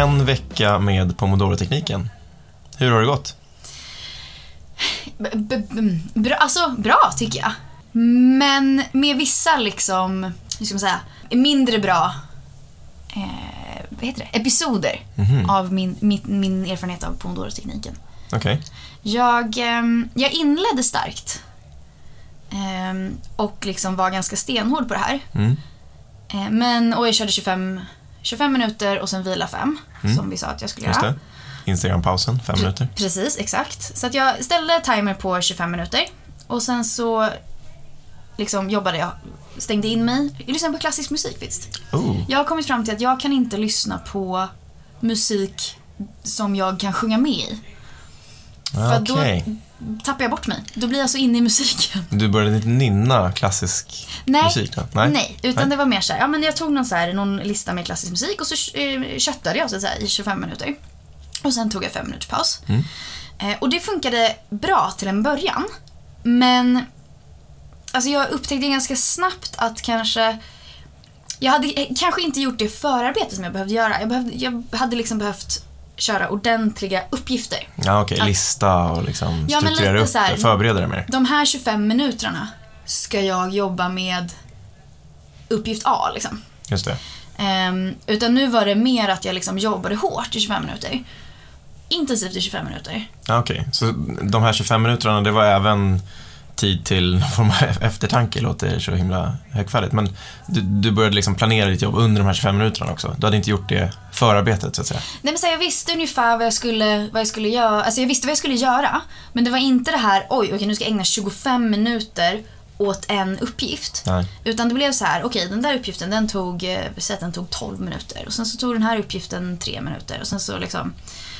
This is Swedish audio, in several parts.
en vecka med Pomodoro-tekniken. Hur har det gått? B- b- b- bra, alltså, bra tycker jag. Men med vissa liksom, hur ska man säga, mindre bra eh, vad heter det? episoder Mhm. av min, min, min erfarenhet av Pomodoro-tekniken. Okej. Jag, ehm, jag inledde starkt. Ehm, och liksom var ganska stenhård på det här. Mm. Eh, men, och jag körde 25, 25 minuter och sen vila 5. Som vi sa att jag skulle Mm. Just göra. Instagram-pausen, fem minuter. Precis, exakt. Så att jag ställde timer på 25 minuter. Och sen så liksom jobbade jag, stängde in mig. Jag lyssnade på klassisk musik visst. Oh, Jag har kommit fram till att jag kan inte lyssna på musik som jag kan sjunga med i. För okej. då tappar jag bort mig. Då blir jag så inne i musiken. Du började inte nynna klassisk Nej, musik då? Nej, utan Nej. det var mer så här, ja men jag tog någon, så här, någon lista med klassisk musik och så eh, köttade jag så säga, i 25 minuter. Och sen tog jag fem minuters paus. Mm. Eh, och det funkade bra till en början. Men alltså jag upptäckte ganska snabbt att kanske jag hade eh, kanske inte gjort det förarbete som jag behövde göra. Jag, behövde, jag hade liksom behövt köra ordentliga uppgifter. Ja, okej. Att- Lista och liksom Ja, strukturera upp det, förbereda det mer. De här 25 minuterna ska jag jobba med uppgift A liksom. Just det. Ehm, utan nu var det mer att jag liksom jobbade hårt i 25 minuter. Intensivt i 25 minuter. Ja, okej. Så de här 25 minuterna, det var även tid till någon form av eftertanke, låter så himla högfärdigt. Men du, du började liksom planera ditt jobb under de här 25 minuterna också. Du hade inte gjort det förarbetet, så att säga. Nej, men så jag visste ungefär vad jag, skulle, vad jag skulle göra. Alltså jag visste vad jag skulle göra. Men det var inte det här, oj, okej nu ska jag ägna 25 minuter åt en uppgift. Nej. Utan det blev så här, okej den där uppgiften den tog, eh, säg att den tog 12 minuter. Och sen så tog den här uppgiften 3 minuter. Och sen så liksom,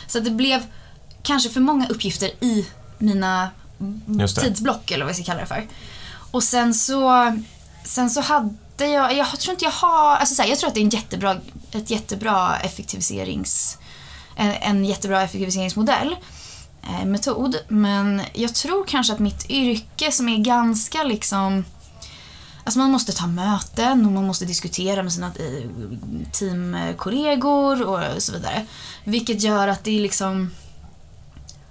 så det blev kanske för många uppgifter i mina tidsblock eller vad vi ska kalla det för. Och sen så, sen så hade jag, jag tror inte jag har, alltså så här, jag tror att det är en jättebra, ett jättebra effektiviserings, en, en jättebra effektiviseringsmodell, eh, metod. Men jag tror kanske att mitt yrke som är ganska liksom Alltså man måste ta möten och man måste diskutera med sina eh, teamkollegor och så vidare. Vilket gör att det är liksom...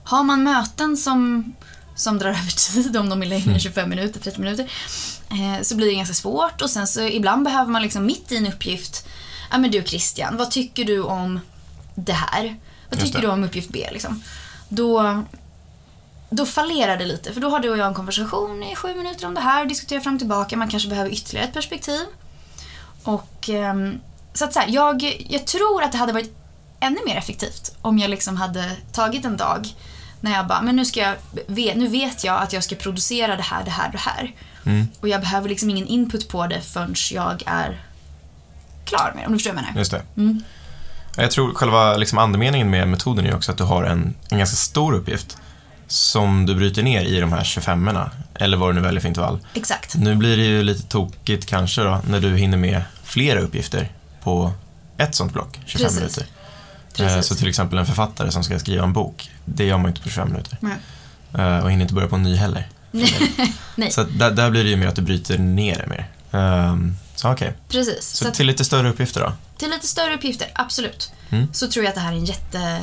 Har man möten som, som drar över tid, om de är längre än 25 minuter, 30 minuter, eh, så blir det ganska svårt. Och sen så ibland behöver man liksom mitt i en uppgift, ja men du Christian, vad tycker du om det här? Vad tycker du om uppgift B liksom? Då, då fallerar det lite, för då har du och jag en konversation i sju minuter om det här, diskuterar fram och tillbaka, man kanske behöver ytterligare ett perspektiv. Och ehm, så att så här, jag, jag tror att det hade varit ännu mer effektivt om jag liksom hade tagit en dag när jag bara, men nu ska jag, nu vet jag att jag ska producera det här, det här, det här. Mm. Och jag behöver liksom ingen input på det förrän jag är klar med det, om du förstår vad jag menar. Just det. Mm. Jag tror själva liksom andemeningen med metoden är också att du har en, en ganska stor uppgift som du bryter ner i de här 25 erna eller vad du nu väljer för intervall. Exakt. Nu blir det ju lite tokigt kanske då när du hinner med flera uppgifter på ett sånt block, 25 Precis. minuter. Precis. Eh, Så till exempel en författare som ska skriva en bok, det gör man inte på 25 minuter. Nej. Eh, Och hinner inte börja på en ny heller. Nej. Så där, där blir det ju mer att du bryter ner det mer. Ehm, Så okej, Precis. så, Så till lite större uppgifter då? till lite större uppgifter, absolut. Mm. Så tror jag att det här är en jätte...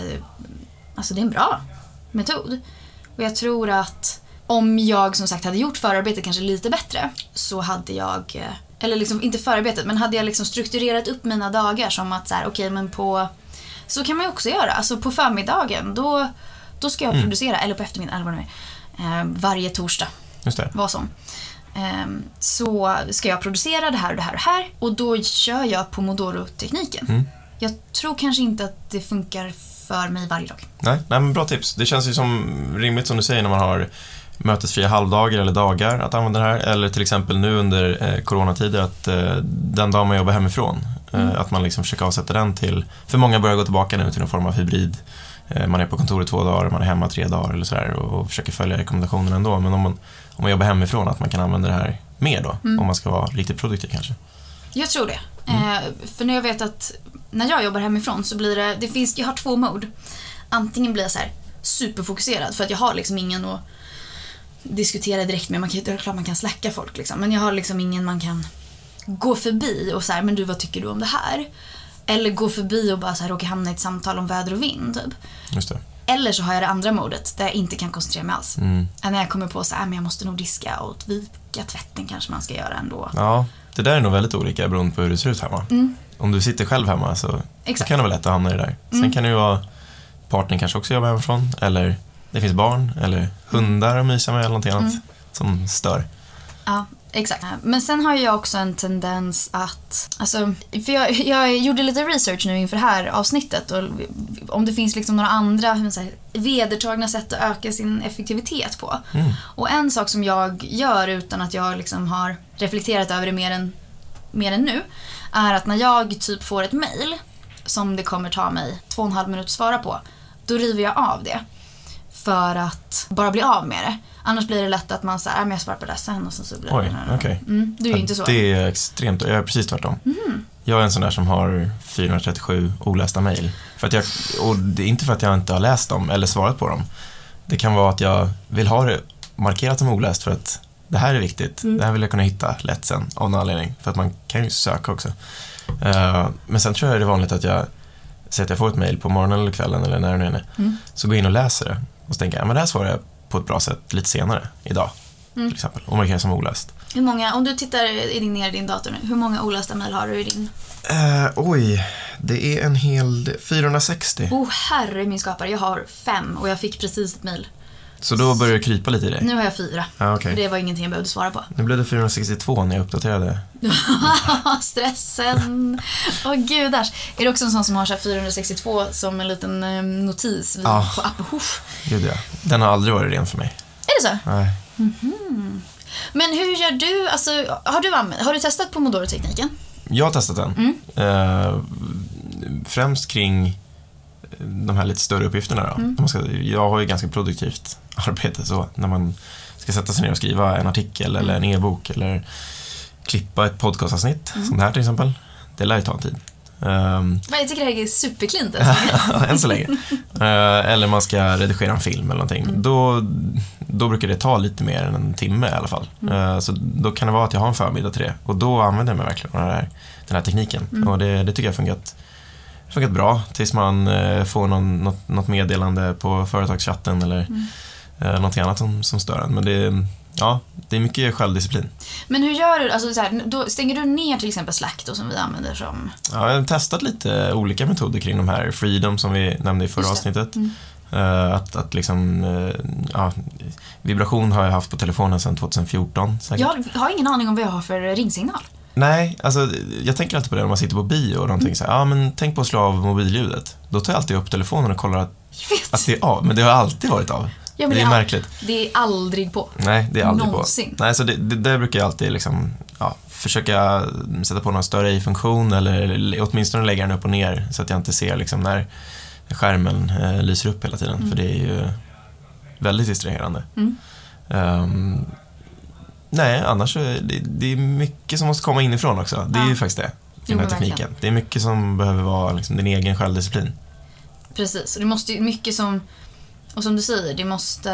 Alltså det är en bra metod. Och jag tror att om jag som sagt hade gjort förarbetet kanske lite bättre så hade jag, eh, eller liksom inte förarbetet, men hade jag liksom strukturerat upp mina dagar som att så här, okej men på, så kan man ju också göra. Alltså på förmiddagen då, då ska jag Mm. producera, eller på eftermiddagen, eller vad det nu är, eh, varje torsdag Just det. vad som. Ehm, så ska jag producera det här och det här och det här och då kör jag Pomodoro-tekniken. Mm. Jag tror kanske inte att det funkar för mig varje dag. Nej, nej, men bra tips. Det känns ju som rimligt som du säger när man har mötesfria halvdagar eller dagar att använda det här. Eller till exempel nu under eh, coronatider att eh, den dag man jobbar hemifrån, Mm. att man liksom försöker avsätta den till, för många börjar gå tillbaka nu till någon form av hybrid. Eh, man är på kontoret två dagar, man är hemma tre dagar eller sådär och, och försöker följa rekommendationerna ändå. Men om man, om man jobbar hemifrån, att man kan använda det här mer då, Mm. om man ska vara riktigt produktiv kanske. Jag tror det. Mm. Eh, för när jag vet att när jag jobbar hemifrån så blir det, det finns, jag har två mode. Antingen blir jag så här superfokuserad för att jag har liksom ingen att diskutera direkt med. Man kan, det är klart man kan släcka folk liksom. Men jag har liksom ingen man kan gå förbi och så här, men du vad tycker du om det här? Eller gå förbi och bara så här råka hamna i ett samtal om väder och vind. Typ. Just det. Eller så har jag det andra modet där jag inte kan koncentrera mig alls. Mm. När jag kommer på så här, men jag måste nog diska och vika tvätten kanske man ska göra ändå. Ja, det där är nog väldigt olika beroende på hur det ser ut hemma. Om du sitter själv hemma så, Mm. Kan det vara lätt att hamna i det där. Sen kan det ju vara partnern kanske också jobbar hemifrån eller det finns barn eller hundar att mysa med eller någonting annat Mm. som stör. Ja, exakt. Men sen har jag också en tendens att... Alltså, för jag, jag gjorde lite research nu inför det här avsnittet och om det finns liksom några andra säger, vedertagna sätt att öka sin effektivitet på. Mm. Och en sak som jag gör utan att jag liksom har reflekterat över det mer än, mer än nu är att när jag typ får ett mail som det kommer ta mig två och en halv minut att svara på, då river jag av det. För att bara bli av med det. Annars blir det lätt att man säger, men jag svarar på det sen och sen så blir Oj, det... okej. Mm, du är ju inte så. Det är extremt, jag är precis tvärtom. Jag är en sån där som har 437 olästa mejl. Och det är inte för att jag inte har läst dem eller svarat på dem. Det kan vara att jag vill ha det markerat som oläst för att det här är viktigt. Det här vill jag kunna hitta lätt sen av någon anledning. För att man kan ju söka också. Eh, men sen tror jag det är vanligt att jag säger att jag får ett mejl på morgonen eller kvällen eller när det nu är. Mm. Så går jag in och läser det och så tänker jag, ja, men det här svarar jag på ett bra sätt lite senare idag. Mm. Till exempel. Och markerar som oläst. Hur många, om du tittar i din, ner i din dator nu, hur många olästa mejl har du i din? Eh, oj, det är en hel 460. Oh herre min skapare, jag har fem och jag fick precis ett mejl. Så då börjar det krypa lite i dig? Nu har jag fyra. Okej. För det var ingenting jag behövde svara på. Nu blev det 462 när jag uppdaterade. Stressen. Åh gudars. Är det också en sån som har så här 462 som en liten eh, notis vid, Ja. på appen? Uff. Gud ja. Den har aldrig varit ren för mig. Är det så? Nej. Men hur gör du? Alltså, har, du har du testat Pomodoro-tekniken? Jag har testat den. Eh, främst kring de här lite större uppgifterna. Då. Ska, jag har ju ganska produktivt arbete så när man ska sätta sig ner och skriva en artikel eller en e-bok eller klippa ett podcastavsnitt, som det här till exempel. Det lär ju ta en tid. Men Jag tycker det här är superklint. Alltså. än så länge. Eh, eller man ska redigera en film eller någonting. Då, då brukar det ta lite mer än en timme i alla fall. Eh, så då kan det vara att jag har en förmiddag till det. Och då använder jag mig verkligen av den här, den här tekniken. Och det, det tycker jag har funkat, funkat bra tills man eh, får någon, något, något meddelande på företagschatten eller eh, någonting annat som, som stör en. Men det, ja, det är mycket självdisciplin. Men hur gör du? Alltså, så här, då stänger du ner till exempel Slack då, som vi använder som... Ja, jag har testat lite olika metoder kring de här Freedom som vi nämnde i förra avsnittet. Eh, att, att liksom, eh, ja, vibration har jag haft på telefonen sedan 2014 säkert. Jag har ingen aning om vad jag har för ringsignal. Nej, alltså jag tänker alltid på det när man sitter på bio och någonting så här, ja men tänk på att slå av mobilljudet. Då tar jag alltid upp telefonen och kollar att, att det är av, men det har alltid varit av. Ja, det är märkligt. Det är aldrig på. Nej, det är aldrig Någonsin. på. Nej, så det, det där brukar jag alltid liksom, ja, försöka sätta på någon större i-funktion eller åtminstone lägga den upp och ner så att jag inte ser liksom när skärmen eh, lyser upp hela tiden. För det är ju väldigt distraherande. Mm. Ehm, nej, annars det, det är mycket som måste komma inifrån också. Det är Ja. ju faktiskt det. Den här verkligen. tekniken. Det är mycket som behöver vara liksom, din egen självdisciplin. Precis. Och det måste ju mycket som... Och som du säger, det måste...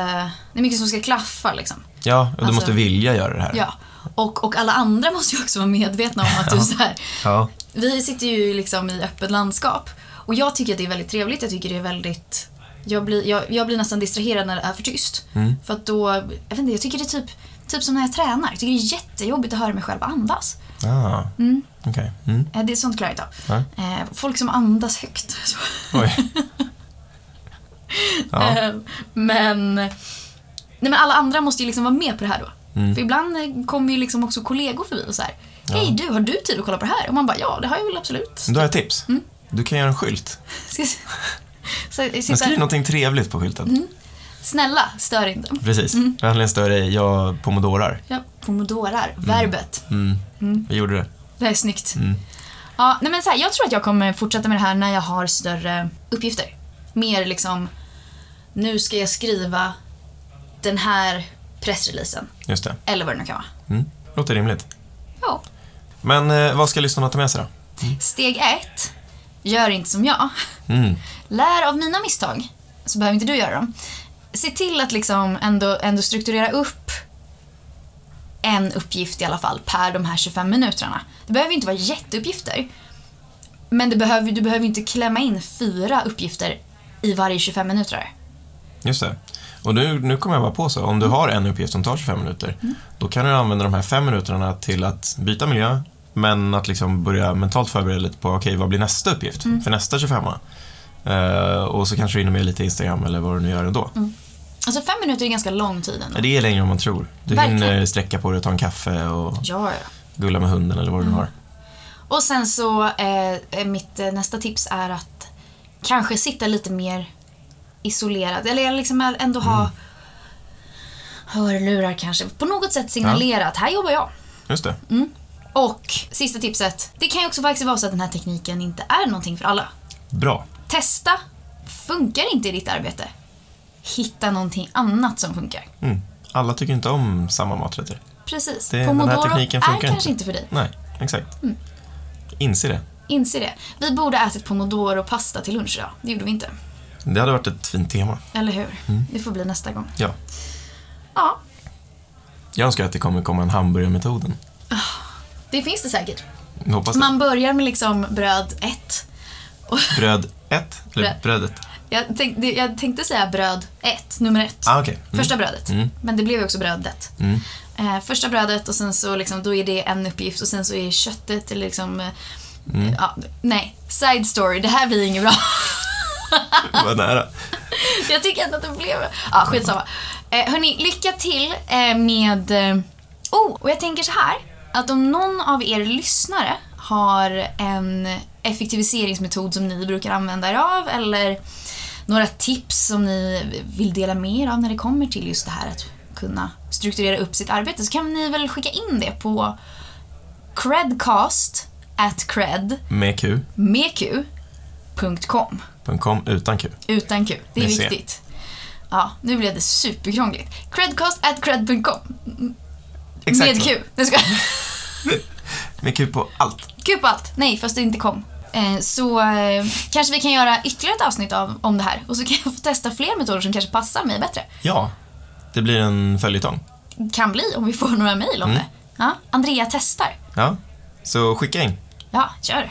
Det är mycket som ska klaffa liksom. Ja, och du Alltså- måste vilja göra det här. Ja. Och, och alla andra måste ju också vara medvetna om att du så här, Ja. Vi sitter ju liksom i öppet landskap. Och jag tycker att det är väldigt trevligt. Jag tycker det är väldigt... Jag blir, jag, jag blir nästan distraherad när det är för tyst. Mm. För att då... Jag vet inte, jag tycker det är typ, typ som när jag tränar. Jag tycker det är jättejobbigt att höra mig själv andas. Ah, Mm. okej. Mm. Eh, Det är sånt klarar jag inte av. Eh, folk som andas högt. Oj. Ja. Eh, Men, nej men alla andra måste ju liksom vara med på det här då. Mm. För ibland eh, kommer ju liksom också kollegor förbi och så här. Hej du, har du tid att kolla på det här? Och man bara, ja det har jag väl absolut. Då har ett tips. Mm. Du kan göra en skylt. Ska, så, Men sitta, skriv någonting trevligt på skylten. Mm. snälla, stör inte. Precis. Vänligen stör dig, jag pomodorar. Ja, pomodorar, verbet. Mm. Jag gjorde det. Det är snyggt. Mm. Ja, nej men så här, jag tror att jag kommer fortsätta med det här när jag har större uppgifter. Mer liksom, nu ska jag skriva den här pressreleasen. Just det. Eller vad det nu kan vara. Mm. Låter rimligt. Ja. Men eh, vad ska lyssnarna ta med sig då? Steg ett, gör inte som jag. Mm. Lär av mina misstag, så behöver inte du göra dem. Se till att liksom ändå, ändå strukturera upp en uppgift i alla fall per de här 25 minuterna. Det behöver inte vara jätteuppgifter. Men behöver, du behöver inte klämma in fyra uppgifter i varje 25 minuter. Just det. Och nu, nu kommer jag bara på så, om du har en uppgift som tar 25 minuter, då kan du använda de här fem minuterna till att byta miljö, men att liksom börja mentalt förbereda lite på, okej, vad blir nästa uppgift för nästa 25 uh, Och så kanske du hinner med lite Instagram eller vad du nu gör ändå. Alltså fem minuter är ganska lång tid ändå. Det är längre än man tror. Du Verkligen. hinner sträcka på dig och ta en kaffe och Ja, ja. gulla med hunden eller vad du nu har. Och sen så, eh, mitt eh, nästa tips är att kanske sitta lite mer isolerad. Eller liksom ändå ha hörlurar kanske. På något sätt signalera att här jobbar jag. Just det. Och sista tipset. Det kan ju också faktiskt vara så att den här tekniken inte är någonting för alla. Bra. Testa. Funkar inte i ditt arbete? Hitta någonting annat som funkar. Mm. Alla tycker inte om samma maträtter. Precis. Det- den här Pomodoro tekniken är funkar kanske inte. för dig. Nej, exakt. Inse det. Inse det. Vi borde ätit pomodoro-pasta till lunch idag. Det gjorde vi inte. Det hade varit ett fint tema. Eller hur? Det får bli nästa gång. Ja. Ja, Jag önskar att det kommer komma en hamburgermetoden. det finns det säkert. Jag hoppas det. Man börjar med liksom bröd ett. Bröd ett, eller Bröd. brödet. jag, tänkte, jag tänkte säga bröd ett, nummer ett. Ah, okej. Mm. Första brödet. Mm. Men det blev ju också brödet. Mm. Eh, första brödet och sen så liksom, då är det en uppgift och sen så är köttet eller liksom... eh, Mm. Ja, nej, side story. Det här blir inget bra. Vad nära. jag tycker ändå att det blev... Ja, skitsamma. Eh, hörni, lycka till eh, med... Eh, oh, och jag tänker så här. Att om någon av er lyssnare har en effektiviseringsmetod som ni brukar använda er av eller några tips som ni vill dela med er av när det kommer till just det här att kunna strukturera upp sitt arbete så kan ni väl skicka in det på credcast at cred Med Q. med q.com .com utan Q. utan Q. Det är C. viktigt. Ja, nu blev det superkrångligt. Credcast at cred.com. Exakt Med. Q. Nu ska Med Q på allt. Q på allt. Nej, fast det inte kom. Eh, Så eh, kanske vi kan göra ytterligare ett avsnitt av, om det här. Och så kan jag få testa fler metoder som kanske passar mig bättre. Ja. Det blir en följetong. Kan bli om vi får några mejl om Mm. det. Ja, Andrea testar. Ja. Så skicka in. Ja, kör.